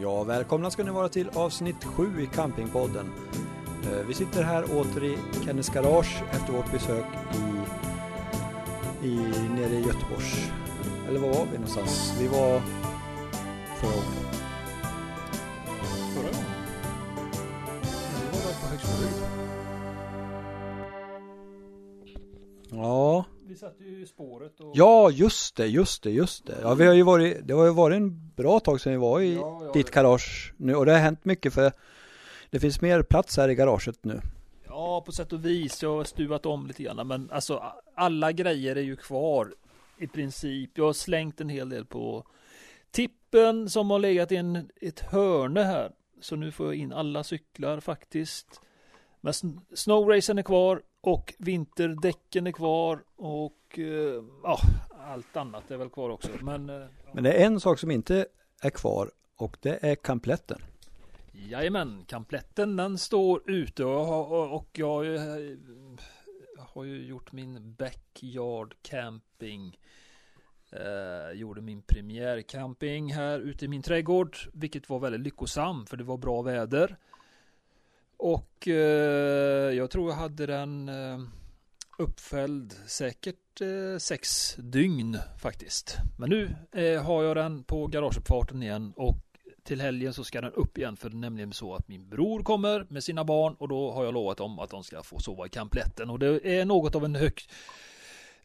Ja, välkomna ska ni vara till avsnitt 7 i Campingpodden. Eh, vi sitter här åter i Kennys garage efter vårt besök i, i, nere i Göteborgs... Eller var var vi någonstans? Vi var förra året. Spåret och... ja just det, just det, just det. Ja, vi har ju varit, det har ju varit en bra tag sedan vi var i Ja, ja, ditt garage nu och det har hänt mycket för det finns mer plats här i garaget nu. Ja, på sätt och vis. Jag har stuvat om lite grann. Men alltså alla grejer är ju kvar i princip. Jag har slängt en hel del på tippen som har legat i en, ett hörne här. Så nu får jag in alla cyklar faktiskt. Men sn- snowracen är kvar och vinterdäcken är kvar och eh, ja, allt annat är väl kvar också. Men eh, Men det är en sak som inte är kvar och det är kampletten. Jajamän, kampletten den står ute och, jag har- och jag ju, jag har ju gjort min backyard camping. Eh, gjorde min premiärcamping här ute i min trädgård, vilket var väldigt lyckosam för det var bra väder. Och eh, jag tror jag hade den eh, uppfälld säkert eh, sex dygn faktiskt. Men nu eh, har jag den på garageuppfarten igen och till helgen så ska den upp igen för det är nämligen så att min bror kommer med sina barn och då har jag lovat dem att de ska få sova i kampletten och det är något av en hög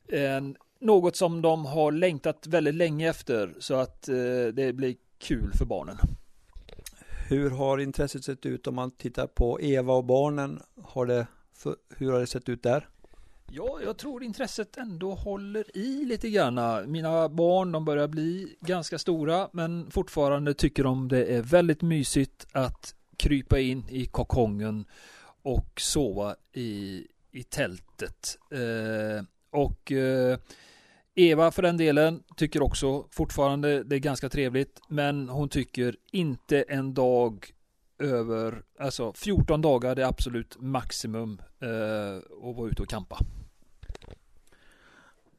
en, något som de har längtat väldigt länge efter så att eh, det blir kul för barnen. Hur har intresset sett ut om man tittar på Eva och barnen? Har det, hur har det sett ut där? Ja, jag tror intresset ändå håller i lite grann. Mina barn, de börjar bli ganska stora, men fortfarande tycker de det är väldigt mysigt att krypa in i kokongen och sova i, i tältet. Eh, och eh, Eva för den delen tycker också fortfarande det är ganska trevligt, men hon tycker inte en dag över, alltså 14 dagar det är absolut maximum eh, att vara ute och campa.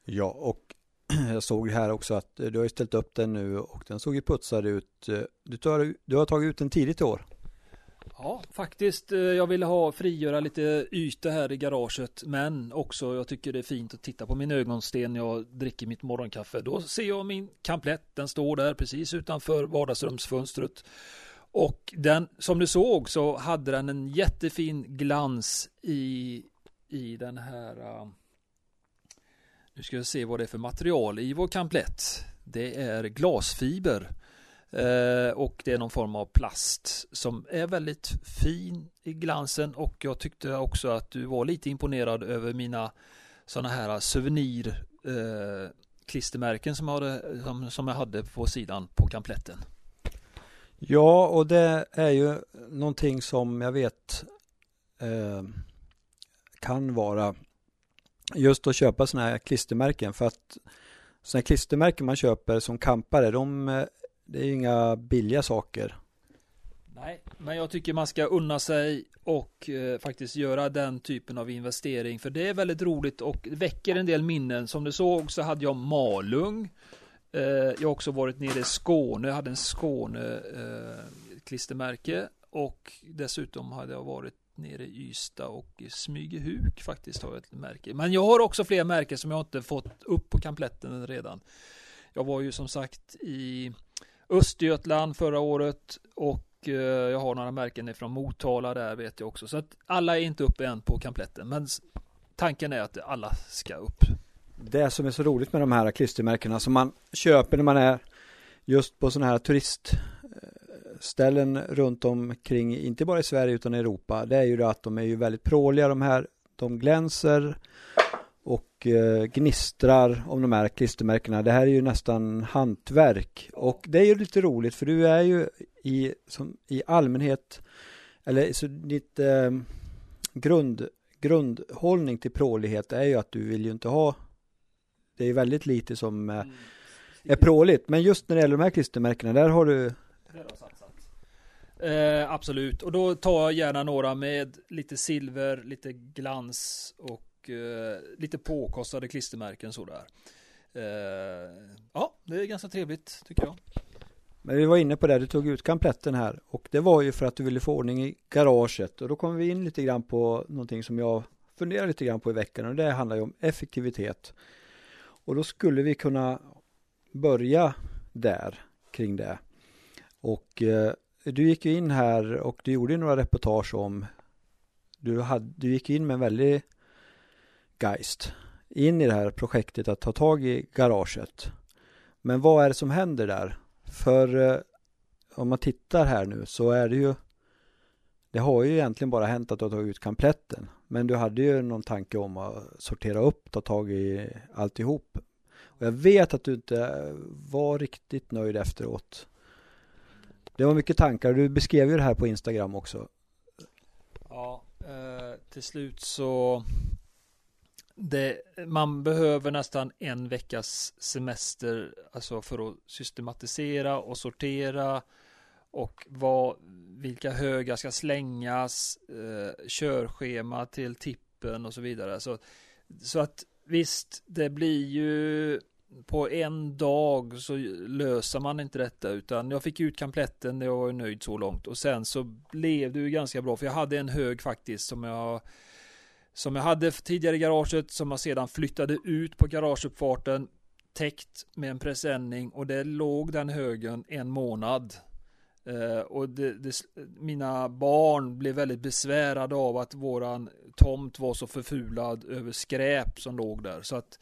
Ja, och jag såg här också att eh, du har ju ställt upp den nu och den såg ju putsad ut. Eh, du, tar, du har tagit ut den tidigt i år. Ja, faktiskt. Eh, jag ville ha frigöra lite yta här i garaget, men också jag tycker det är fint att titta på min ögonsten när jag dricker mitt morgonkaffe. Då ser jag min kamplett. Den står där precis utanför vardagsrumsfönstret. Och den, som du såg så hade den en jättefin glans i, i den här eh, nu ska jag se vad det är för material i vår kamplett. Det är glasfiber. Eh, och det är någon form av plast som är väldigt fin i glansen och jag tyckte också att du var lite imponerad över mina sådana här souvenir eh, klistermärken som, jag hade, som, som jag hade på sidan på kampletten. Ja, och det är ju någonting som jag vet eh, kan vara just att köpa sådana här klistermärken för att sådana här klistermärken man köper som kampare, de, eh, det är ju inga billiga saker. Nej, men jag tycker man ska unna sig och eh, faktiskt göra den typen av investering för det är väldigt roligt och väcker en del minnen. Som du såg så hade jag Malung. Eh, jag har också varit nere i Skåne, jag hade en Skåne eh, klistermärke och dessutom hade jag varit nere i Ystad och i Smygehuk faktiskt har jag ett märke. Men jag har också fler märken som jag inte fått upp på kampletten redan. Jag var ju som sagt i Östergötland förra året och eh, jag har några märken ifrån Motala där vet jag också. Så att alla är inte uppe än på kampletten. Men tanken är att alla ska upp. Det som är så roligt med de här klistermärkena som man köper när man är just på sådana här turistställen runt omkring, inte bara i Sverige utan i Europa, det är ju det att de är ju väldigt pråliga de här. De glänser och eh, gnistrar om de här klistermärkena. Det här är ju nästan hantverk och det är ju lite roligt för du är ju i, som, i allmänhet eller så ditt eh, grund, grundhållning till prålighet är ju att du vill ju inte ha det är väldigt lite som eh, är pråligt. Men just när det gäller de här klistermärkena, där har du Eh, absolut, och då tar jag gärna några med lite silver, lite glans och eh, lite påkostade klistermärken sådär. Eh, ja, det är ganska trevligt tycker jag. Men vi var inne på det, du tog ut kampletten här och det var ju för att du ville få ordning i garaget och då kommer vi in lite grann på någonting som jag funderar lite grann på i veckan och det handlar ju om effektivitet. Och då skulle vi kunna börja där kring det. Och eh, du gick ju in här och du gjorde några reportage om du, hade, du gick in med en väldigt geist in i det här projektet att ta tag i garaget. Men vad är det som händer där? För eh, om man tittar här nu så är det ju Det har ju egentligen bara hänt att du har tagit ut kampletten Men du hade ju någon tanke om att sortera upp, ta tag i alltihop. Och jag vet att du inte var riktigt nöjd efteråt. Det var mycket tankar, du beskrev ju det här på Instagram också. Ja, eh, till slut så det, man behöver nästan en veckas semester alltså för att systematisera och sortera och vad, vilka högar ska slängas, eh, körschema till tippen och så vidare. Så, så att visst, det blir ju på en dag så löser man inte detta utan jag fick ut kampletten, jag var nöjd så långt och sen så blev det ju ganska bra för jag hade en hög faktiskt som jag som jag hade tidigare i garaget som jag sedan flyttade ut på garageuppfarten täckt med en presenning och det låg den högen en månad. Eh, och det, det, mina barn blev väldigt besvärade av att våran tomt var så förfulad över skräp som låg där. Så att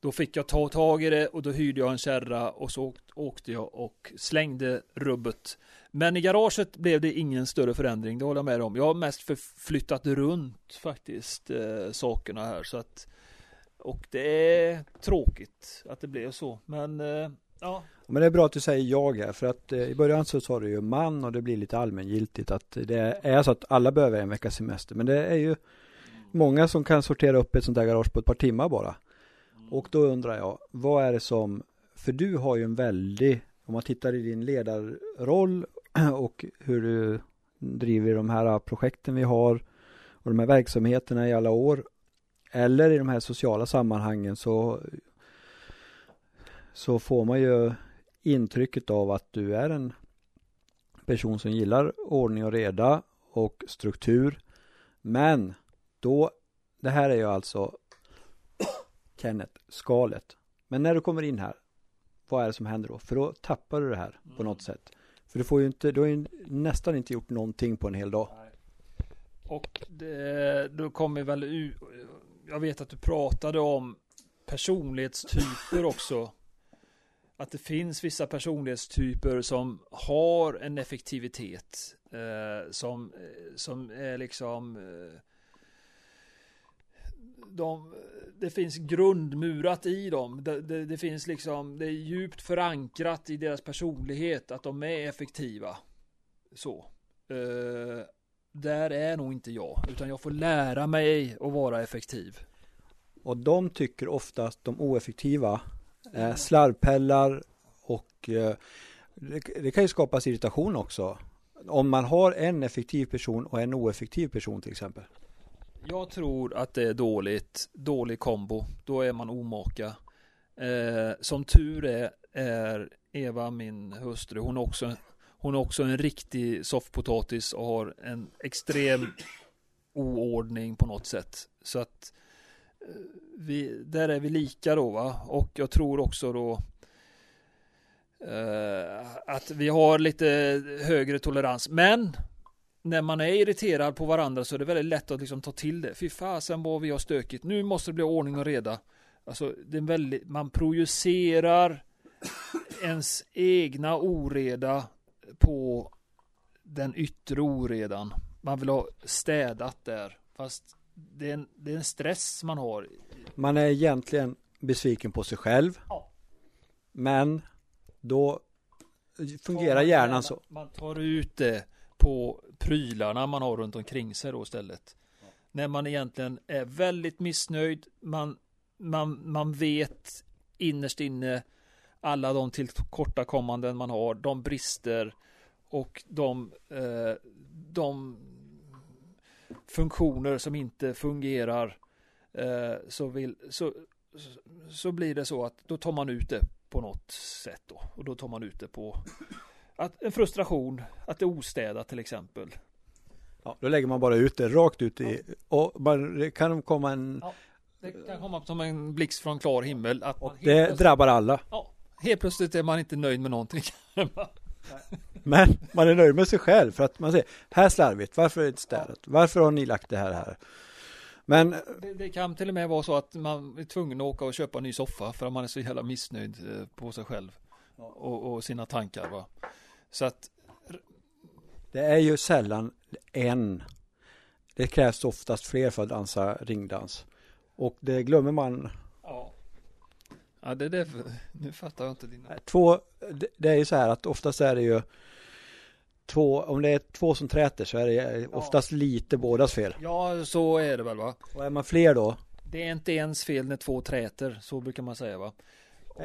då fick jag ta tag i det och då hyrde jag en kärra och så åkte jag och slängde rubbet. Men i garaget blev det ingen större förändring, det håller jag med om. Jag har mest förflyttat runt faktiskt eh, sakerna här så att och det är tråkigt att det blev så. Men eh, ja. Men det är bra att du säger jag här för att eh, i början så sa du ju man och det blir lite allmängiltigt att det är så att alla behöver en veckas semester. Men det är ju många som kan sortera upp ett sånt där garage på ett par timmar bara. Och då undrar jag, vad är det som, för du har ju en väldig, om man tittar i din ledarroll och hur du driver de här projekten vi har och de här verksamheterna i alla år eller i de här sociala sammanhangen så så får man ju intrycket av att du är en person som gillar ordning och reda och struktur. Men då det här är ju alltså Kenneth, skalet. Men när du kommer in här, vad är det som händer då? För då tappar du det här på något sätt. För du får ju inte, du har ju nästan inte gjort någonting på en hel dag. Och det, då kommer väl ut, jag vet att du pratade om personlighetstyper också. Att det finns vissa personlighetstyper som har en effektivitet. Eh, som, eh, som är liksom eh, de, det finns grundmurat i dem. Det, det, det, finns liksom, det är djupt förankrat i deras personlighet att de är effektiva. Så. Eh, där är nog inte jag, utan jag får lära mig att vara effektiv. Och de tycker oftast de oeffektiva är slarvpellar och eh, det, det kan ju skapas irritation också. Om man har en effektiv person och en oeffektiv person till exempel. Jag tror att det är dåligt, dålig kombo. Då är man omaka. Eh, som tur är, är Eva, min hustru, hon är också, hon är också en riktig soffpotatis och har en extrem oordning på något sätt. Så att eh, vi, där är vi lika då va. Och jag tror också då eh, att vi har lite högre tolerans. Men när man är irriterad på varandra så är det väldigt lätt att liksom ta till det. Fy fasen vad vi har stökigt. Nu måste det bli ordning och reda. Alltså, det är väldigt, man projicerar ens egna oreda på den yttre oredan. Man vill ha städat där. Fast det är en, det är en stress man har. Man är egentligen besviken på sig själv. Ja. Men då fungerar hjärnan så. Man tar ut det på prylarna man har runt omkring sig då istället. Ja. När man egentligen är väldigt missnöjd, man, man, man vet innerst inne alla de tillkortakommanden man har, de brister och de, eh, de funktioner som inte fungerar eh, så, vill, så, så blir det så att då tar man ut det på något sätt då och då tar man ut det på att, en frustration att det är ostädat till exempel. Ja, då lägger man bara ut det rakt ut i, och man, det kan komma en, Ja, Det kan komma som en blixt från klar himmel. Att och det plötsligt- drabbar alla. Ja, helt plötsligt är man inte nöjd med någonting. Men man är nöjd med sig själv för att man säger, här slarvigt, varför är det inte städat? Varför har ni lagt det här här? Men Det, det kan till och med vara så att man är tvungen att åka och köpa en ny soffa för att man är så jävla missnöjd eh, på sig själv och, och sina tankar. Va? Så att det är ju sällan en. Det krävs oftast fler för att dansa ringdans. Och det glömmer man. ja. Ja, det är det. Nu fattar jag inte dina. Två, det- är ju så här att oftast är det ju två, om det är två som träter så är det oftast lite bådas fel. Ja, så är det väl va? Och är man fler då, Det är inte ens fel när två träter, så brukar man säga va?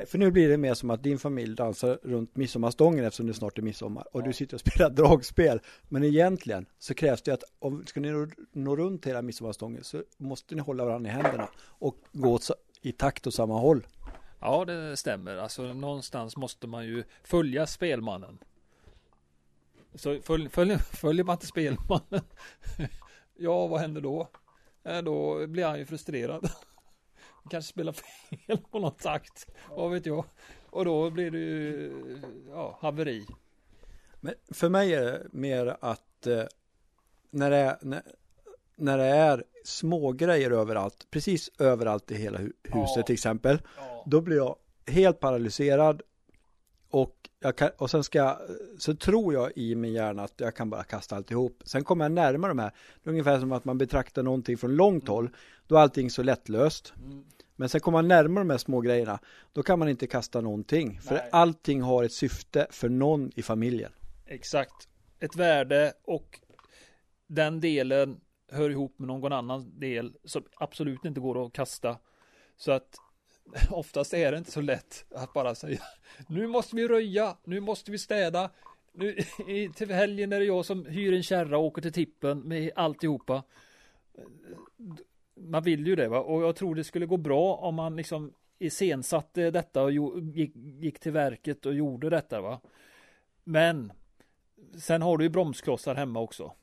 För nu blir det mer som att din familj dansar runt midsommarstången eftersom det snart är midsommar och Ja. du sitter och spelar dragspel. Men egentligen så krävs det att om ska ni nå, runt hela midsommarstången så måste ni hålla varandra i händerna och gå i takt åt samma håll. Ja, det stämmer. Alltså någonstans måste man ju följa spelmannen. Så följ, följ, följer man inte spelmannen, ja vad händer då? Eh, Då blir han ju frustrerad. Kanske spelar fel på något takt, vad vet jag. Och då blir det ju ja, haveri. Men för mig är det mer att eh, när, det är, när, när det är små grejer överallt, precis överallt i hela hu- huset Ja. till exempel, Ja. då blir jag helt paralyserad och, kan, och sen ska jag, så tror jag i min hjärna att jag kan bara kasta alltihop. Sen kommer jag närmare de här, det är ungefär som att man betraktar någonting från långt håll, då är allting så lättlöst. Mm. Men sen kommer man närmare de här små grejerna, då kan man inte kasta någonting. För Nej. allting har ett syfte för någon i familjen. Exakt. Ett värde och den delen hör ihop med någon annan del som absolut inte går att kasta. Så att oftast är det inte så lätt att bara säga nu måste vi röja, nu måste vi städa. Nu, till helgen är det jag som hyr en kärra och åker till tippen med alltihopa. Man vill ju det va och jag tror det skulle gå bra om man liksom iscensatte detta och gick, gick till verket och gjorde detta va. Men sen har du ju bromsklossar hemma också.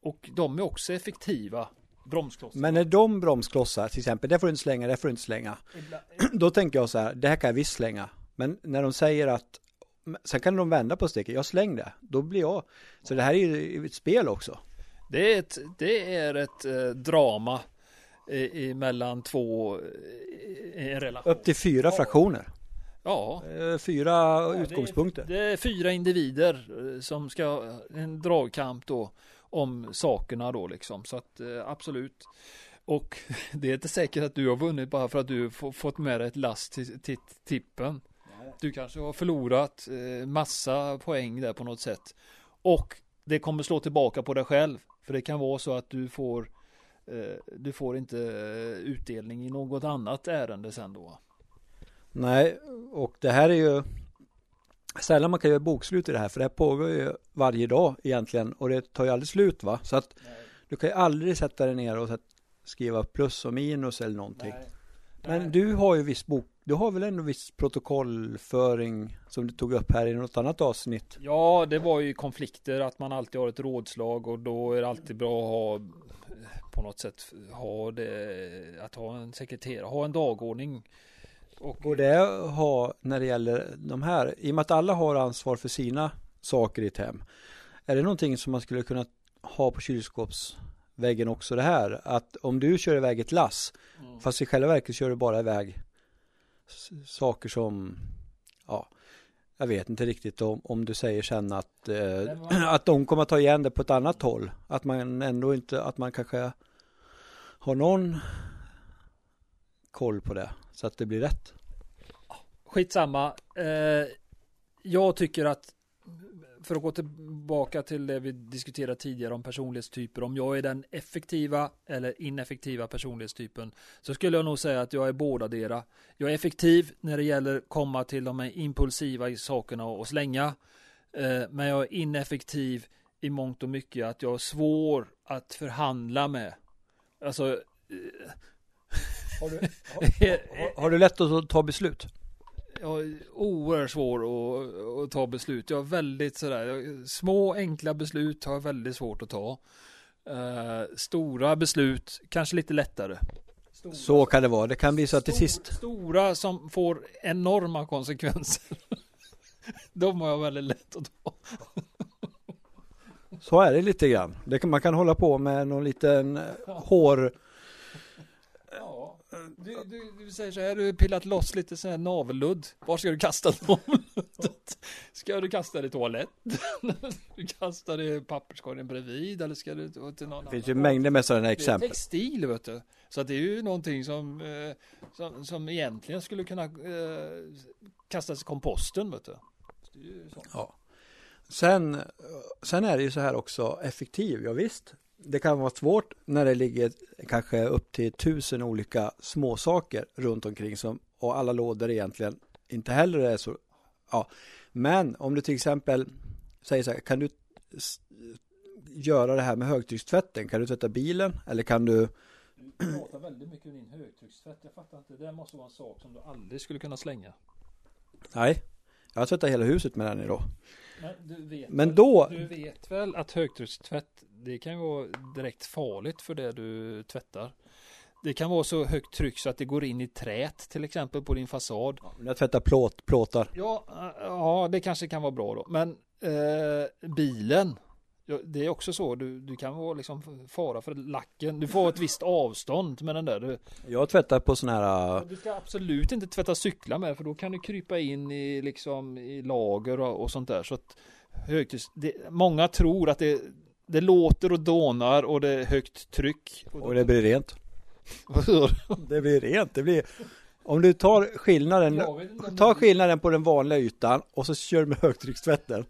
Och de är också effektiva. Bromsklossar. Men när de bromsklossar, till exempel, det får du inte slänga, det får du inte slänga. Då tänker jag så här, det här kan jag visst slänga. Men när de säger att, sen kan de vända på steket, jag släng det. Då blir jag, så det här är ju ett spel också. Det är ett, det är ett eh, drama i, i mellan två eh, i en relation. Upp till fyra fraktioner, Ja, Eh, fyra Ja, det- utgångspunkter. det är fyra individer eh, som ska en dragkamp då om sakerna då liksom så att eh, absolut. Och det är inte säkert att du har vunnit bara för att du få- fått med dig ett last till, tippen. Du kanske har förlorat eh, massa poäng där på något sätt. Och det kommer slå tillbaka på dig själv. För det kan vara så att du får eh, du får inte utdelning i något annat ärende sen då. Nej, och det här är ju sällan man kan göra bokslut i det här, för det här pågår ju varje dag egentligen och det tar ju aldrig slut va? Så att du kan ju aldrig sätta dig ner och skriva plus och minus eller någonting. Men du har ju viss bok, du har väl ändå viss protokollföring som du tog upp här i något annat avsnitt? Ja, det var ju konflikter att man alltid har ett rådslag och då är det alltid bra att ha på något sätt ha det, att ha en sekreterare, ha en dagordning. Och Går det att ha när det gäller de här, i och med att alla har ansvar för sina saker i ett hem, är det någonting som man skulle kunna ha på kylskåpsväggen också det här? Att om du kör iväg ett lass, Mm. fast i själva verket kör du bara iväg saker som, ja, jag vet inte riktigt om, om du säger sen att, eh, att de kommer att ta igen det på ett annat håll. Att man ändå inte, att man kanske har någon koll på det så att det blir rätt. Skitsamma. Eh, jag tycker att för att gå tillbaka till det vi diskuterade tidigare om personlighetstyper, om jag är den effektiva eller ineffektiva personlighetstypen, så skulle jag nog säga att jag är båda dera. Jag är effektiv när det gäller att komma till de impulsiva sakerna och slänga, eh, men jag är ineffektiv i mångt och mycket att jag är svår att förhandla med. Alltså, eh, har du, har, har du lätt att ta beslut? jag är oerhört svår att, att ta beslut. Jag har väldigt sådär, små enkla beslut har jag väldigt svårt att ta. Uh, stora beslut, kanske lite lättare. Stora, så kan det vara. Det kan bli så att till sist. Stora som får enorma konsekvenser. De har jag väldigt lätt att ta. Så är det lite grann. Det kan, man kan hålla på med någon liten hår du, du, du, säger så här, du har pillat loss lite sån här navelludd. Var ska du kasta navelluddet? Ska du kasta det i toaletten? du kastar det i papperskorgen bredvid eller ska du till någon annan? Det finns ju mängder med sådana exempel. Det är textil vet du. Så att det är ju någonting som, eh, som, som egentligen skulle kunna eh, kastas i komposten vet du. Ja. Sen, sen är det ju så här också effektiv, ja visst det kan vara svårt när det ligger kanske upp till tusen olika småsaker runt omkring som, och alla lådor egentligen inte heller är så, ja. Men om du till exempel säger så här, kan du göra det här med högtryckstvätten? Kan du tvätta bilen eller kan du Du pratar väldigt mycket om din högtryckstvätt. Jag fattar inte, det måste vara en sak som du aldrig skulle kunna slänga. Nej, jag tvättar hela huset med den idag. Men, du vet, Men då Du vet väl att högtryckstvätt det kan vara direkt farligt för det du tvättar. Det kan vara så högt tryck så att det går in i trät till exempel på din fasad. Ja, jag tvättar plåt, plåtar. Ja, ja, det kanske kan vara bra då. Men eh, bilen, det är också så. Du, du kan vara liksom fara för lacken. Du får ett visst avstånd med den där. Du, jag tvättar på sån här. Du ska absolut inte tvätta cyklar med för då kan du krypa in i liksom i lager och, och sånt där. Så att högtryck, många tror att det det låter och dånar och det är högt tryck. Och det blir rent. det blir rent. Det blir om du tar skillnaden, ta skillnaden på den vanliga ytan och så kör du med högtryckstvätten.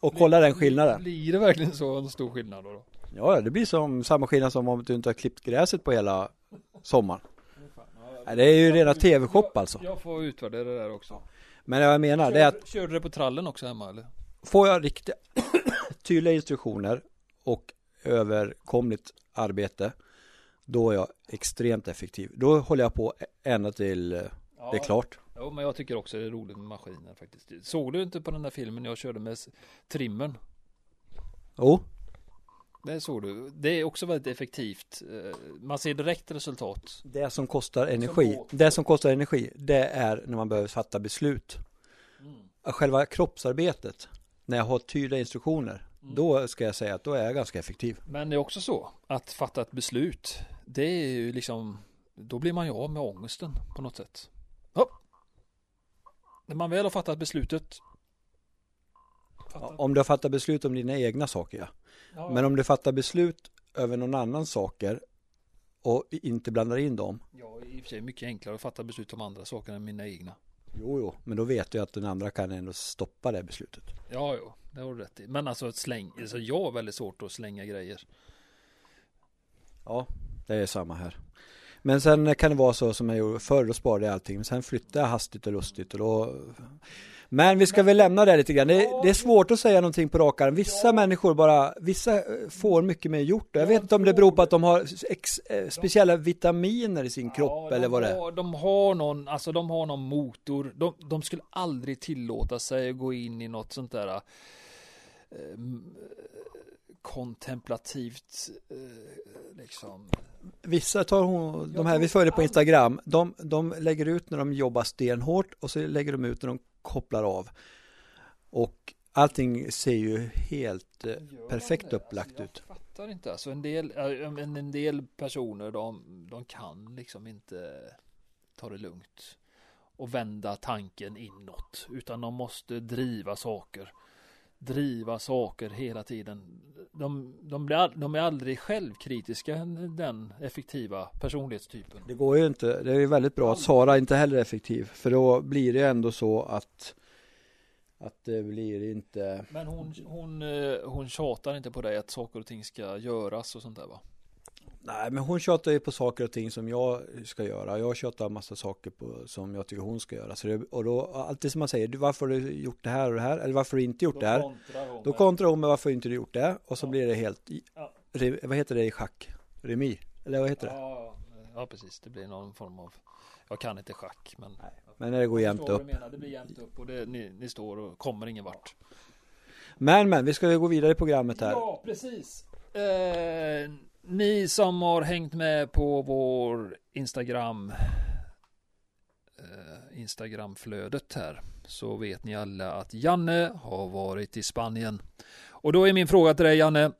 Och kolla den skillnaden. Blir det verkligen så en stor skillnad då? Ja, det blir som samma skillnad som om du inte har klippt gräset på hela sommaren. det är ju rena tv-shop alltså. Jag får utvärdera det där också. Men jag menar det är att Körde du det på trallen också hemma eller? Får jag riktiga tydliga instruktioner och överkomligt arbete då är jag extremt effektiv. Då håller jag på ända till eh, ja, det är klart. Jo, men jag tycker också det är roligt med maskiner faktiskt. Såg du inte på den där filmen jag körde med trimmern? Jo. Det såg du. Det är också väldigt effektivt. Eh, man ser direkt resultat. Det som kostar energi, som det som kostar energi, det är när man behöver fatta beslut. Mm. Själva kroppsarbetet, när jag har tydliga instruktioner, mm. då ska jag säga att då är jag ganska effektiv. Men det är också så att fatta ett beslut, det är ju liksom, då blir man ju av med ångesten på något sätt. Hopp. När man väl har fattat beslutet. Fattat. Om du har fattat beslut om dina egna saker, ja. ja. Men om du fattar beslut över någon annans saker och inte blandar in dem. Ja, i och för sig mycket enklare att fatta beslut om andra saker än mina egna. Jo, jo, men då vet du att den andra kan ändå stoppa det beslutet. Ja, jo, det har du rätt i. Men alltså släng, alltså jag har väldigt svårt att slänga grejer. Ja, det är samma här. Men sen kan det vara så som jag gjorde förr, då sparade jag allting. Men sen flyttade jag hastigt och lustigt och då men vi ska väl lämna det lite grann. Det, är, det är svårt att säga någonting på rak arm. Vissa människor bara, vissa eh, får mycket mer gjort. Jag vet inte om det beror på att de har ex, eh, speciella vitaminer i sin kropp ja, eller vad det är. De har någon, alltså de har någon motor. De, de skulle aldrig tillåta sig att gå in i något sånt där eh, kontemplativt eh, liksom. Vissa tar hon, de här vi följer på Instagram, de, de lägger ut när de jobbar stenhårt och så lägger de ut när de kopplar av. Och allting ser ju helt eh, perfekt alltså, upplagt alltså, ut. Jag fattar inte, alltså en del, en, en del personer de, de kan liksom inte ta det lugnt och vända tanken inåt utan de måste driva saker driva saker hela tiden. De, de, blir, de är aldrig självkritiska den effektiva personlighetstypen. Det går ju inte. Det är ju väldigt bra att Sara inte heller är effektiv. För då blir det ändå så att att det blir inte Men hon, hon, eh, hon tjatar inte på dig att saker och ting ska göras och sånt där va? Nej, men hon tjatar ju på saker och ting som jag ska göra. Jag tjatar massa saker på, som jag tycker hon ska göra. Så det, och då, alltid som man säger, varför har du gjort det här och det här? Eller varför har du inte gjort då det här? Kontrar då kontrar hon med varför inte du gjort det? Och så ja. blir det helt, ja. re, vad heter det i schack? Remi? Eller vad heter det? Ja, precis. Det blir någon form av, jag kan inte schack, men. Nej. Men när det går jämnt upp. Menar, det blir jämnt upp och det, ni, ni står och kommer ingen vart. Men men, vi ska gå vidare i programmet här. Ja, precis. Eh, ni som har hängt med på vår Instagram eh, Instagramflödet här så vet ni alla att Janne har varit i Spanien. Och då är min fråga till dig Janne.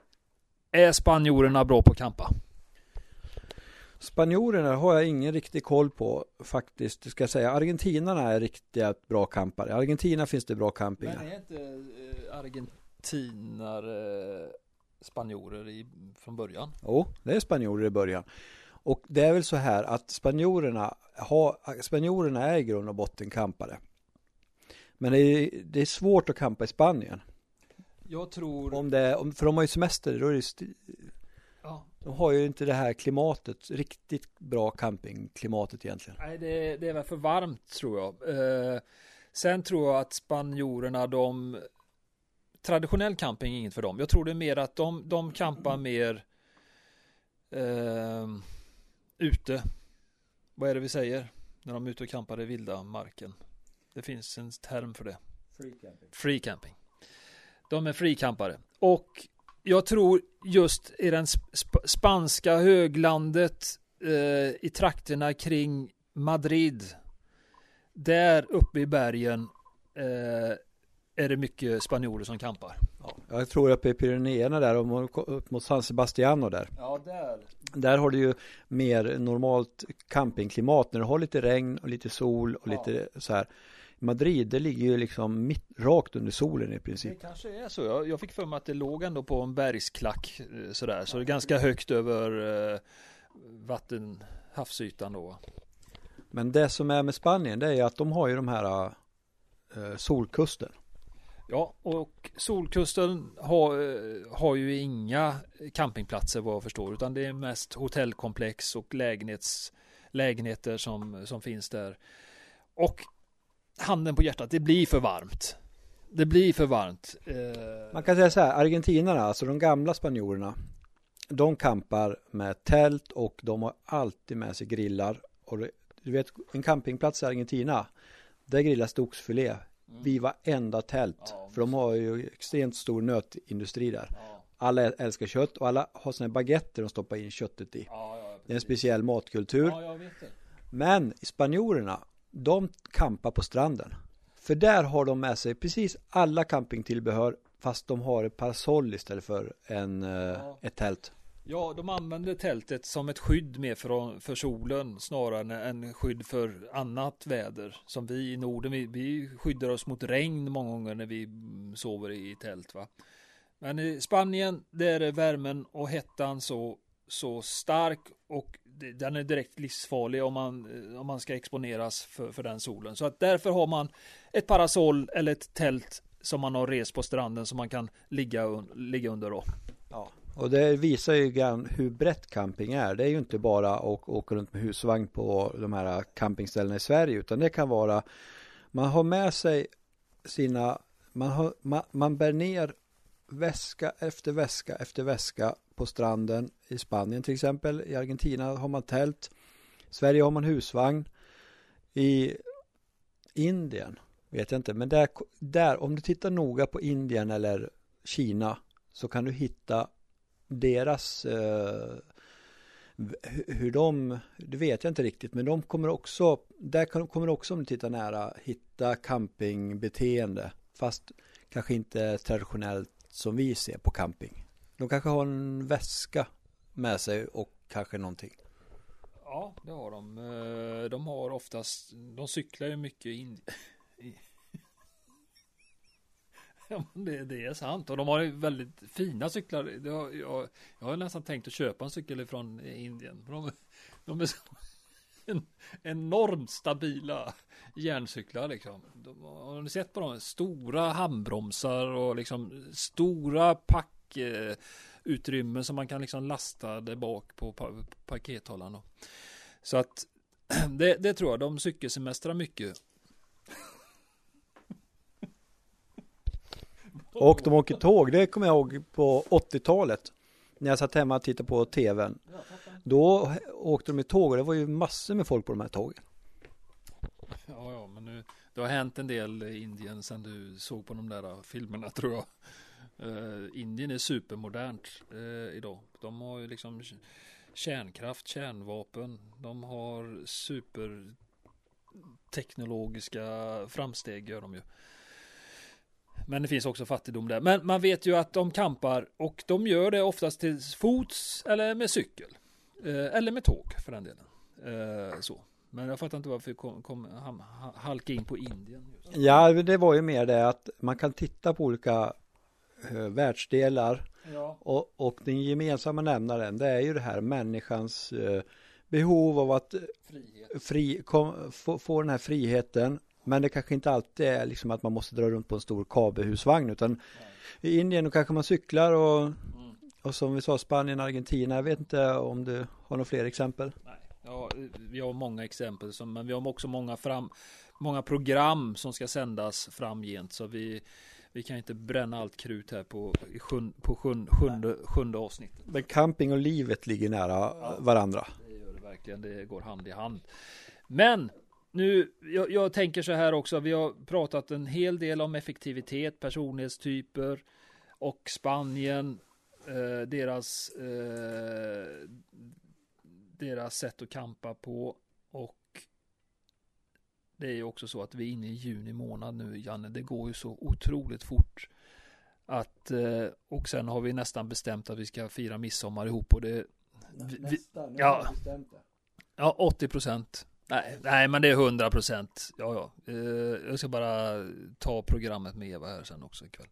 Är spanjorerna bra på att campa? Spanjorerna har jag ingen riktig koll på faktiskt. Ska jag säga. Argentinarna är riktigt bra campare. I Argentina finns det bra campingar. Men är inte eh, argentinare spanjorer i, från början? Jo, det är spanjorer i början. Och det är väl så här att spanjorerna, har, spanjorerna är i grund och botten campare. Men det är, det är svårt att campa i Spanien. Jag tror... Om det, om, för de har ju semester, då är det st- ja. De har ju inte det här klimatet, riktigt bra campingklimatet egentligen. Nej, det, det är väl för varmt tror jag. Eh, sen tror jag att spanjorerna, de traditionell camping är inget för dem. Jag tror det är mer att de, de campar mer eh, ute. Vad är det vi säger när de är ute och campar i vilda marken? Det finns en term för det. Free camping. Free camping. De är free-campare. Och jag tror just i den sp spanska höglandet eh, i trakterna kring Madrid. Där uppe i bergen eh, är det mycket spanjorer som campar. Ja, jag tror uppe i Pyrenéerna där och upp mot San Sebastiano där. Ja, där. Där har du ju mer normalt campingklimat när du har lite regn och lite sol och Ja. lite så här. Madrid, det ligger ju liksom mitt, rakt under solen i Det princip. kanske är så. Jag, jag fick för mig att det låg ändå på en bergsklack eh, sådär. Så det är ganska högt över eh, vatten, havsytan då. Men det som är med Spanien, det är att de har ju de här eh, solkusten. Ja, och Solkusten har, eh, har ju inga campingplatser vad jag förstår, utan det är mest hotellkomplex och lägenhets, lägenheter som, som finns där. Och handen på hjärtat, det blir för varmt. Det blir för varmt. Eh. Man kan säga så här, argentinarna, alltså de gamla spanjorerna, de campar med tält och de har alltid med sig grillar. Och du vet, en campingplats i Argentina, där grillas oxfilé vid varenda tält. Mm. Ja, För de har ju extremt stor nötindustri där. ja, Alla älskar kött och alla har här baguetter de stoppar in köttet i. ja, Det är en speciell matkultur. Men spanjorerna, de campar på stranden. För där har de med sig precis alla campingtillbehör fast de har ett parasoll istället för en, eh, ett tält. Ja, de använder tältet som ett skydd mer för, för solen snarare än skydd för annat väder. Som vi i Norden, vi, vi skyddar oss mot regn många gånger när vi sover i tält. Va? Men i Spanien, där är värmen och hettan så, så stark och den är direkt livsfarlig om man, om man ska exponeras för, för den solen. Så att därför har man ett parasoll eller ett tält som man har rest på stranden som man kan ligga, ligga under då. Ja. Och det visar ju grann hur brett camping är. Det är ju inte bara att åka runt med husvagn på de här campingställena i Sverige utan det kan vara man har med sig sina man, har, man, man bär ner väska efter väska efter väska på stranden i Spanien till exempel. I Argentina har man tält. I Sverige har man husvagn. I Indien vet jag inte, men där, där om du tittar noga på Indien eller Kina så kan du hitta deras eh, hur de, det vet jag inte riktigt, men de kommer också, där kommer också om du tittar nära hitta campingbeteende, fast kanske inte traditionellt som vi ser på camping. De kanske har en väska med sig och kanske någonting. Ja, det har de. Eh, de har oftast, de cyklar ju mycket in. Ja, det, det är sant och de har ju väldigt fina cyklar. Det har, jag, jag har nästan tänkt att köpa en cykel från Indien. De, de är så en, enormt stabila järncyklar liksom. De, har ni sett på dem? Stora handbromsar och liksom stora packutrymmen eh, som man kan liksom lasta det bak på pakethållaren. Så att det, det tror jag, de cykelsemestrar mycket. Och de åker tåg, det kommer jag ihåg på 80-talet. När jag satt hemma och tittade på tvn. Då åkte de i tåg och det var ju massor med folk på de här tågen. Ja, ja, Nu, det har hänt en del i Indien sen du såg på de där filmerna tror jag. Uh, Indien är supermodernt uh, idag. De har ju liksom kärnkraft, kärnvapen. De har superteknologiska framsteg gör de ju. Men det finns också fattigdom där. Men man vet ju att de kampar och de gör det oftast till fots eller med cykel. Uh, eller med tåg för den delen. så. Men jag fattar inte varför vi kom, kom halka in på Indien. Ja, det var ju mer det att man kan titta på olika uh, världsdelar ja. och, och den gemensamma nämnaren det är ju det här människans behov av att fri, kom, få, få den här friheten. Men det kanske inte alltid är liksom att man måste dra runt på en stor kabelhusvagn utan Nej. i Indien kanske man cyklar och, mm. och som vi sa Spanien, Argentina. Jag vet inte om du har några fler exempel? Nej. Ja, vi har många exempel, som, men vi har också många, fram, många program som ska sändas framgent. Så vi, vi kan inte bränna allt krut här på, sjun, på sjun, sjunde, sjunde avsnittet. Men camping och livet ligger nära ja, varandra. Det gör det verkligen, det går hand i hand. Men nu, jag, jag, tänker så här också, vi har pratat en hel del om effektivitet, personlighetstyper och Spanien, eh, deras eh, deras sätt att kampa på och det är ju också så att vi är inne i juni månad nu Janne. Det går ju så otroligt fort. Att, eh, och sen har vi nästan bestämt att vi ska fira midsommar ihop och det Nästan, vi, ja, ja 80 procent Nej, nej, men det är 100 procent. Ja, ja. Eh, jag ska bara ta programmet med Eva här sen också ikväll.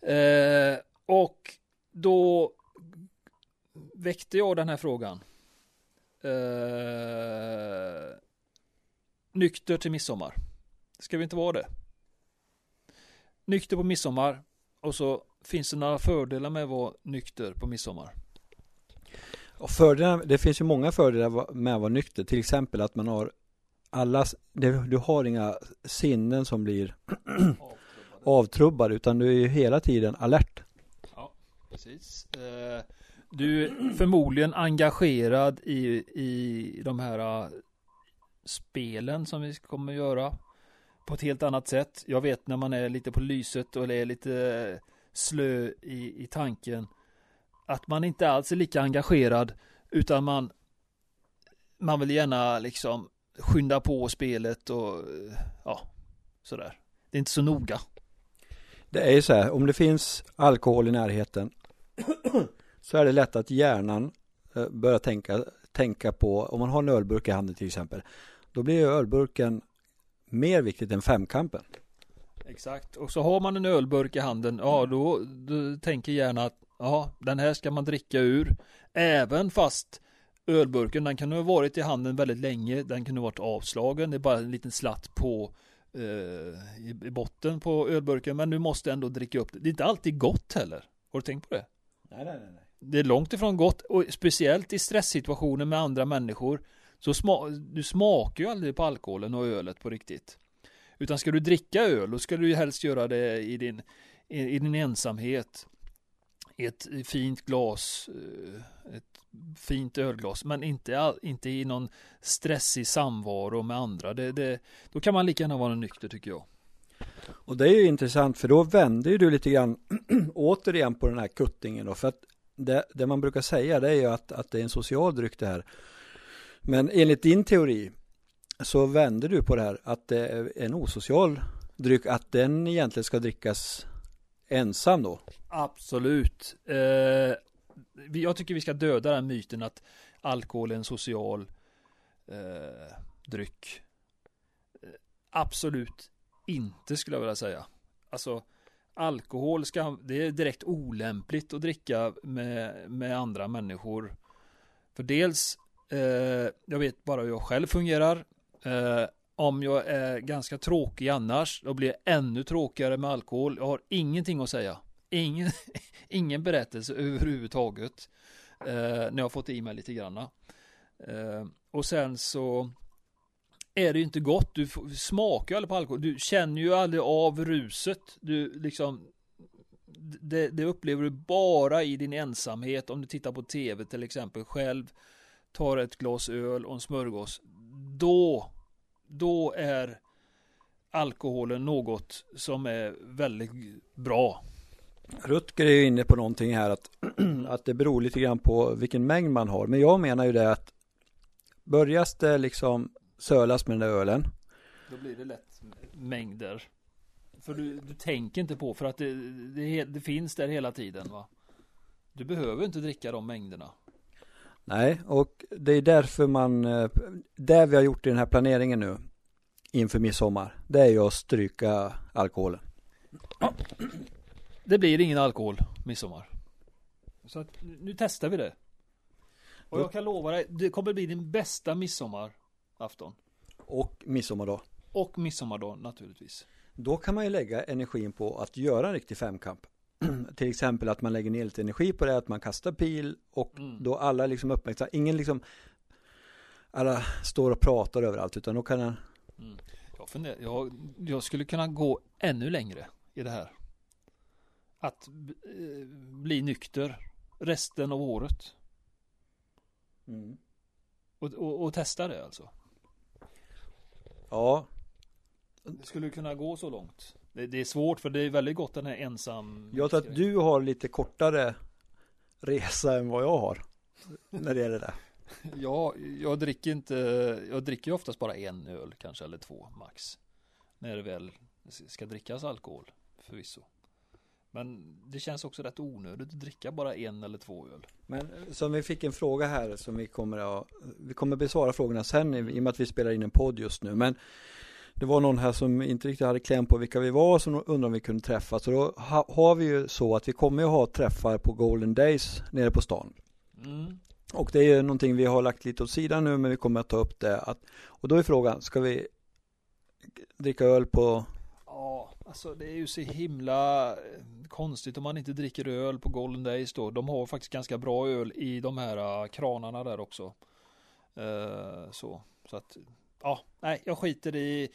Eh, och då väckte jag den här frågan. Eh, nykter till midsommar. Ska vi inte vara det? Nykter på midsommar och så finns det några fördelar med att vara nykter på midsommar. Och fördelar, det finns ju många fördelar med att vara nykter. Till exempel att man har alla, du har inga sinnen som blir avtrubbade utan du är ju hela tiden alert. Ja, precis. Eh, du är förmodligen engagerad i, i de här eh, spelen som vi kommer att göra på ett helt annat sätt. Jag vet när man är lite på lyset och är lite eh, slö i, i tanken att man inte alls är lika engagerad utan man man vill gärna liksom skynda på spelet och ja, sådär. Det är inte så noga. Det är ju så här, om det finns alkohol i närheten så är det lätt att hjärnan eh, börjar tänka, tänka på, om man har en ölburk i handen till exempel, då blir ölburken mer viktigt än femkampen. Exakt, och så har man en ölburk i handen, ja då, då tänker hjärnan att ja, den här ska man dricka ur, även fast ölburken, den kan ha varit i handen väldigt länge, den kunde varit avslagen, det är bara en liten slatt på eh, i, i botten på ölburken, men du måste ändå dricka upp det. Det är inte alltid gott heller. Har du tänkt på det? Nej, nej, nej det är långt ifrån gott och speciellt i stresssituationer med andra människor så sma du smakar ju aldrig på alkoholen och ölet på riktigt. Utan ska du dricka öl då ska du ju helst göra det i din, i, i din ensamhet. I ett fint glas, eh, ett fint ölglas, men inte, inte i någon stressig samvaro med andra. Det, det, då kan man lika gärna vara nykter tycker jag. Och det är ju intressant för då vänder ju du lite grann återigen på den här kuttingen då. För att det, det, man brukar säga det är ju att, att det är en social dryck det här. Men enligt din teori så vänder du på det här att det är en osocial dryck, att den egentligen ska drickas ensam då? Absolut. Eh, jag tycker vi ska döda den myten att alkohol är en social eh, dryck. Eh, absolut inte skulle jag vilja säga. Alltså alkohol ska, det är direkt olämpligt att dricka med, med andra människor. För dels, eh, jag vet bara hur jag själv fungerar. Eh, om jag är ganska tråkig annars, då blir jag ännu tråkigare med alkohol. Jag har ingenting att säga. Ingen, ingen berättelse överhuvudtaget. Eh, när jag har fått i mig lite granna. Eh, och sen så är det ju inte gott. Du smakar ju aldrig på alkohol. Du känner ju aldrig av ruset. Du liksom det, det, upplever du bara i din ensamhet om du tittar på tv till exempel själv tar ett glas öl och en smörgås då då är alkoholen något som är väldigt bra. Rutger är inne på någonting här att, att det beror lite grann på vilken mängd man har. Men jag menar ju det att börjas det liksom sölas med den där ölen. Då blir det lätt mängder. För du, du tänker inte på för att det, det, det finns där hela tiden va. Du behöver inte dricka de mängderna. Nej, och det är därför man, eh, det vi har gjort i den här planeringen nu inför midsommar, det är ju att stryka alkoholen. Ja. Det blir ingen alkohol midsommar. Så att nu testar vi det. Och jag kan lova dig, det kommer bli din bästa midsommarafton. Och midsommardag. Och midsommardag naturligtvis. Då kan man ju lägga energin på att göra en riktig femkamp. Till exempel att man lägger ner lite energi på det, att man kastar pil och mm. då alla liksom uppmärksammar, ingen liksom alla står och pratar överallt utan då kan jag mm. jag, funderar, jag, jag skulle kunna gå ännu längre i det här. Att eh, bli nykter resten av året. Mm. Och, och, och, testa det alltså. Ja. Det skulle kunna gå så långt. Det, det, är svårt för det är väldigt gott den här ensam. Jag tror att du har lite kortare resa än vad jag har. När det gäller det. ja, jag dricker inte. Jag dricker ju oftast bara en öl kanske eller två max. När det väl ska drickas alkohol förvisso. Men det känns också rätt onödigt att dricka bara en eller två öl. Men som vi fick en fråga här som vi kommer att, vi kommer besvara frågorna sen i, i och med att vi spelar in en podd just nu. Men det var någon här som inte riktigt hade kläm på vilka vi var som undrade om vi kunde träffas. Så då ha, har vi ju så att vi kommer att ha träffar på Golden Days nere på stan. Mm. Och det är ju någonting vi har lagt lite åt sidan nu men vi kommer att ta upp det. Att, och då är frågan, ska vi dricka öl på Ja, alltså det är ju så himla eh, konstigt om man inte dricker öl på Golden Days då. De har faktiskt ganska bra öl i de här uh, kranarna där också. Uh, så, så att ja, nej, jag skiter i.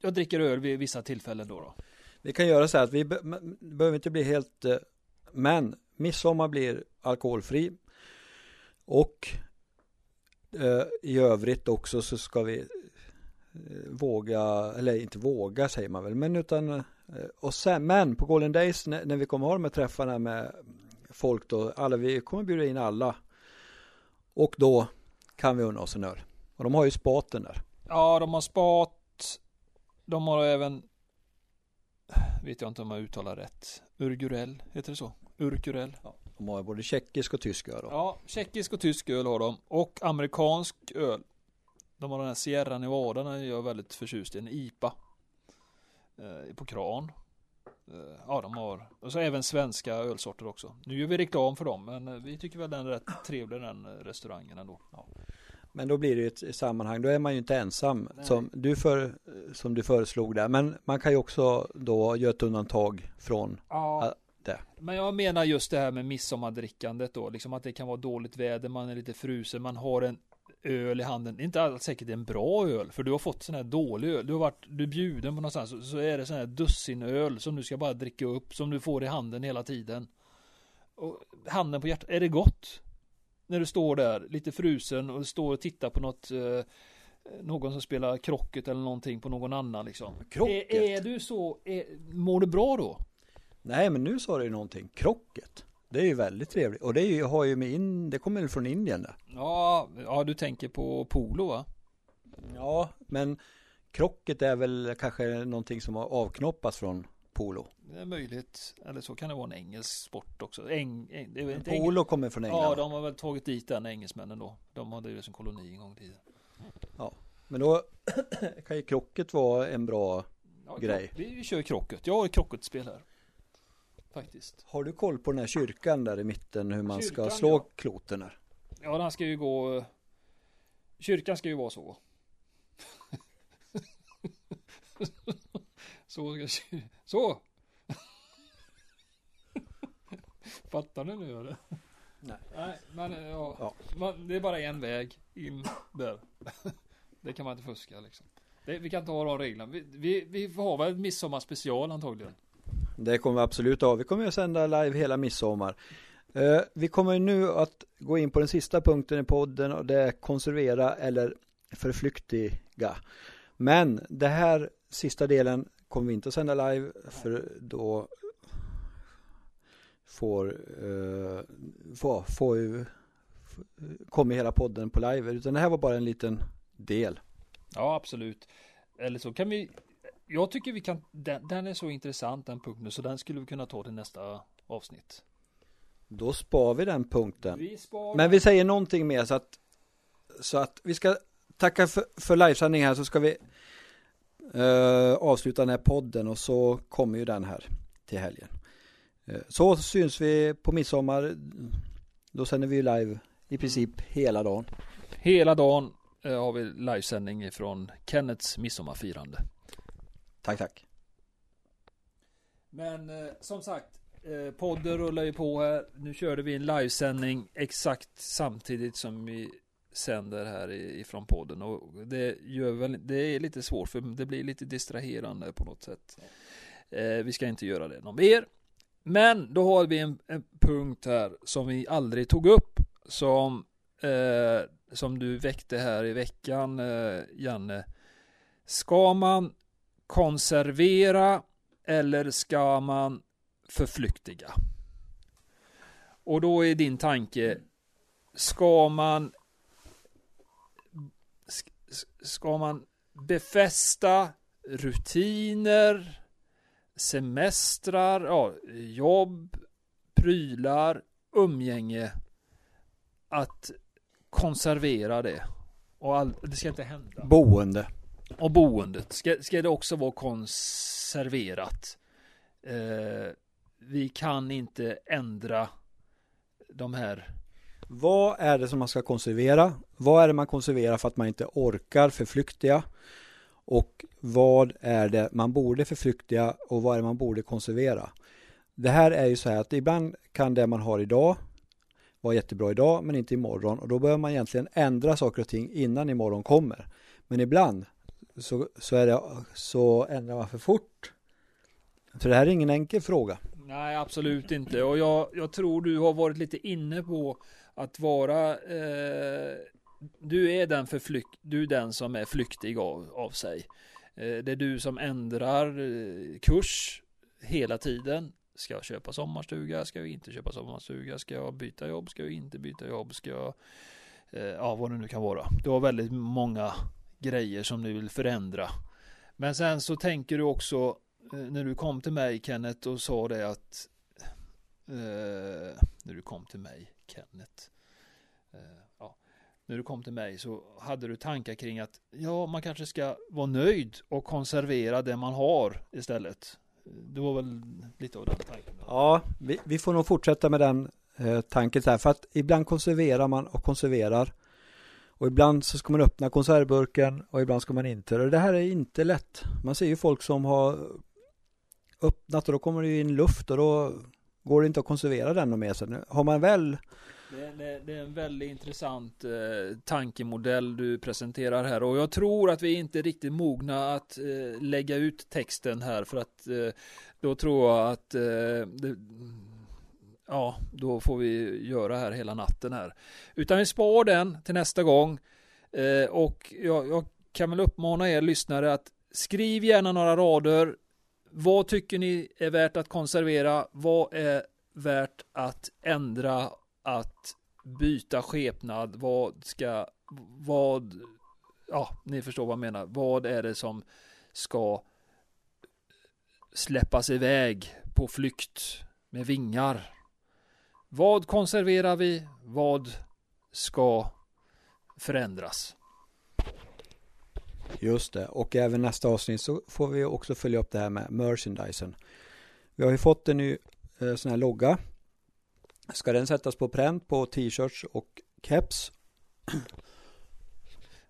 Jag dricker öl vid vissa tillfällen då. då. Vi kan göra så här att vi be behöver inte bli helt, eh, men midsommar blir alkoholfri och eh, i övrigt också så ska vi eh, våga, eller inte våga säger man väl, men utan och sen, men på Golden Days när, när vi kommer ha de här träffarna med folk då, alla, vi kommer bjuda in alla och då kan vi unna oss en öl. Och de har ju spaten där. Ja, de har spat. De har även vet jag inte om jag uttalar rätt. Urgurell, heter det så? Urkurell. Ja, de har både tjeckisk och tysk öl. Då. Ja, tjeckisk och tysk öl har de. Och amerikansk öl. De har den här Sierra Nevada, den är jag väldigt förtjust i, en IPA. Eh, på kran. Eh, ja, de har, och så även svenska ölsorter också. Nu gör vi reklam för dem, men eh, vi tycker väl den är rätt trevlig den restaurangen ändå. Ja. Men då blir det ju ett sammanhang, då är man ju inte ensam som du, för, som du föreslog där. Men man kan ju också då göra ett undantag från ja, det. Men jag menar just det här med midsommardrickandet då, liksom att det kan vara dåligt väder, man är lite frusen, man har en öl i handen. Det är inte alls säkert en bra öl. För du har fått sån här dålig öl. Du har varit, du är bjuden på någonstans. Så, så är det sån här dussinöl som du ska bara dricka upp. Som du får i handen hela tiden. Och handen på hjärtat. Är det gott? När du står där lite frusen och står och tittar på något. Eh, någon som spelar krocket eller någonting på någon annan liksom. Krocket? Är, är du så, är, mår du bra då? Nej men nu sa du ju någonting. Krocket. Det är ju väldigt trevligt. Och det är ju, har ju med in, det kommer ju från Indien där. Ja, ja du tänker på polo va? Ja, men krocket är väl kanske någonting som har avknoppats från polo. Det är möjligt. Eller så kan det vara en engelsk sport också. Eng, eng, det är polo eng... kommer från England. Ja, de har väl tagit dit den engelsmännen då. De hade ju som koloni en gång i tiden. Ja, men då kan ju krocket vara en bra ja, grej. Vi kör krocket. Jag har krocketspel här. Faktiskt. Har du koll på den här kyrkan där i mitten hur man kyrkan, ska slå ja. kloten där? Ja, den ska ju gå Kyrkan ska ju vara så. så Så! Fattar ni nu eller? Nej. Nej, men ja, ja. Man, det är bara en väg in där. det kan man inte fuska liksom. Det, vi kan inte ha de reglerna. Vi, vi, vi har väl midsommarspecial antagligen. Det kommer vi absolut ha. Vi kommer att sända live hela midsommar. Eh, vi kommer nu att gå in på den sista punkten i podden och det är konservera eller förflyktiga. Men det här sista delen kommer vi inte att sända live för då får, uh, får, får ju, kommer hela podden på live utan det här var bara en liten del. Ja absolut. Eller så kan vi Jag tycker vi kan den, den är så intressant den punkten så den skulle vi kunna ta till nästa avsnitt. Då spar vi den punkten. Vi spar Men vi säger någonting mer så att så att vi ska tacka för, för livesändning här så ska vi uh, avsluta den här podden och så kommer ju den här till helgen. Uh, så syns vi på midsommar. Då sänder vi live i princip hela dagen. Hela dagen uh, har vi livesändning från Kennets midsommarfirande. Tack, tack. Men som sagt podden rullar ju på här. Nu körde vi en livesändning exakt samtidigt som vi sänder här ifrån podden och det gör väl, det är lite svårt för det blir lite distraherande på något sätt. Eh, vi ska inte göra det någon mer. Men då har vi en, en punkt här som vi aldrig tog upp som eh, som du väckte här i veckan eh, Janne. Ska man konservera eller ska man förflyktiga? Och då är din tanke Ska man ska man befästa rutiner, semestrar, ja, jobb, prylar, umgänge. Att konservera det. Och all, det ska inte hända. Boende. Och boendet. Ska, ska det också vara konserverat. Eh, vi kan inte ändra de här vad är det som man ska konservera? Vad är det man konserverar för att man inte orkar förflyktiga? Och vad är det man borde förflyktiga och vad är det man borde konservera? Det här är ju så här att ibland kan det man har idag vara jättebra idag men inte imorgon och då behöver man egentligen ändra saker och ting innan imorgon kommer. Men ibland så, så, är det, så ändrar man för fort. Så det här är ingen enkel fråga. Nej, absolut inte. Och jag, jag tror du har varit lite inne på att vara eh, du är den förflykt, du är den som är flyktig av, av sig. Eh, det är du som ändrar eh, kurs hela tiden. Ska jag köpa sommarstuga? Ska jag inte köpa sommarstuga? Ska jag byta jobb? Ska jag inte byta jobb? Ska jag eh, ja, vad det nu kan vara. Du har väldigt många grejer som du vill förändra. Men sen så tänker du också eh, när du kom till mig Kenneth och sa det att eh, när du kom till mig Kenneth. Eh, ja, när du kom till mig så hade du tankar kring att ja, man kanske ska vara nöjd och konservera det man har istället. Det var väl lite av den tanken? Ja, vi, vi får nog fortsätta med den eh, tanken så här, för att ibland konserverar man och konserverar. Och ibland så ska man öppna konservburken och ibland ska man inte. Och det här är inte lätt. Man ser ju folk som har öppnat och då kommer det ju in luft och då går det inte att konservera den med sig. Har man väl det, det, det, är en väldigt intressant eh, tankemodell du presenterar här och jag tror att vi inte är riktigt mogna att eh, lägga ut texten här för att eh, då tror jag att eh, det, ja, då får vi göra här hela natten här. Utan vi spar den till nästa gång eh, och jag, jag kan väl uppmana er lyssnare att skriv gärna några rader vad tycker ni är värt att konservera? Vad är värt att ändra? Att byta skepnad? Vad ska, vad, ja, ni förstår vad jag menar. Vad är det som ska släppas iväg på flykt med vingar? Vad konserverar vi? Vad ska förändras? Just det, och även nästa avsnitt så får vi också följa upp det här med merchandisen. Vi har ju fått en ny eh, sån här logga. Ska den sättas på pränt på t-shirts och caps?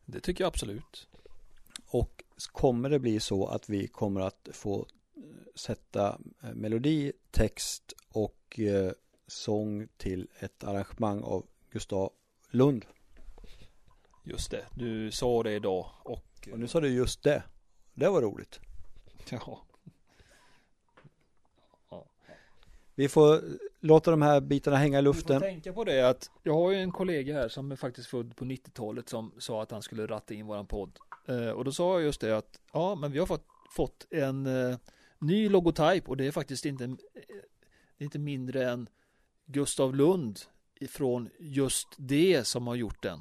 Det tycker jag absolut. Och kommer det bli så att vi kommer att få eh, sätta eh, melodi, text och eh, sång till ett arrangemang av Gustav Lund? Just det, du sa det idag och och nu sa du just det. Det var roligt. Ja. Vi får låta de här bitarna hänga i luften. Får tänka på det att jag har ju en kollega här som är faktiskt född på 90-talet som sa att han skulle ratta in våran podd. Eh, och då sa jag just det att ja, men vi har fått fått en eh, ny logotyp och det är faktiskt inte, eh, inte mindre än Gustav Lund ifrån just det som har gjort den.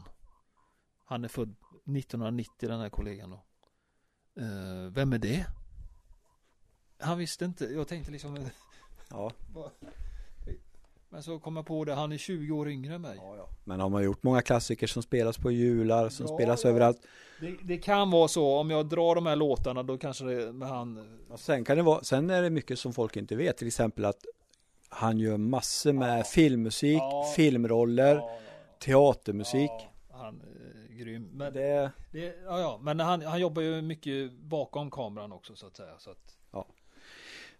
Han är född 1990 den här kollegan då. Eh, vem är det? Han visste inte, jag tänkte liksom Ja. Men så kom jag på det, han är 20 år yngre än mig. Ja, ja. Men har man gjort många klassiker som spelas på jular, som Ja, spelas överallt. Det, det kan vara så, om jag drar de här låtarna då kanske det med han Och sen kan det vara, sen är det mycket som folk inte vet, till exempel att han gör massor med filmmusik, filmroller, teatermusik. han grym. Men, Det, det, ja, ja, men han, han jobbar ju mycket bakom kameran också så att säga. Så att,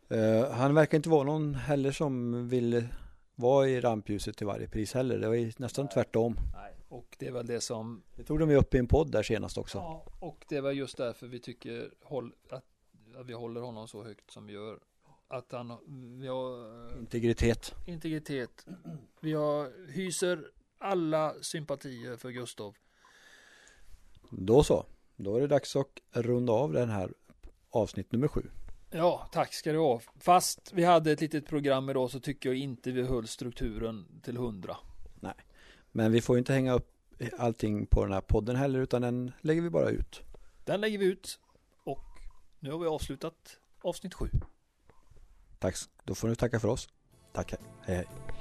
eh, han verkar inte vara någon heller som vill vara i rampljuset till varje pris heller. Det var ju nästan tvärtom. nej. Och det är väl det som Det tog de ju upp i en podd där senast också. Ja, och det var just därför vi tycker att, vi håller honom så högt som vi gör. Att han vi har Integritet. integritet. Vi har, hyser alla sympatier för Gustav. Då så. Då är det dags att runda av den här avsnitt nummer sju. Ja, tack ska du ha. Fast vi hade ett litet program idag så tycker jag inte vi höll strukturen till hundra. Men vi får ju inte hänga upp allting på den här podden heller utan den lägger vi bara ut. Den lägger vi ut och nu har vi avslutat avsnitt sju. Tack. Då får du tacka för oss. Tack. Hej hej.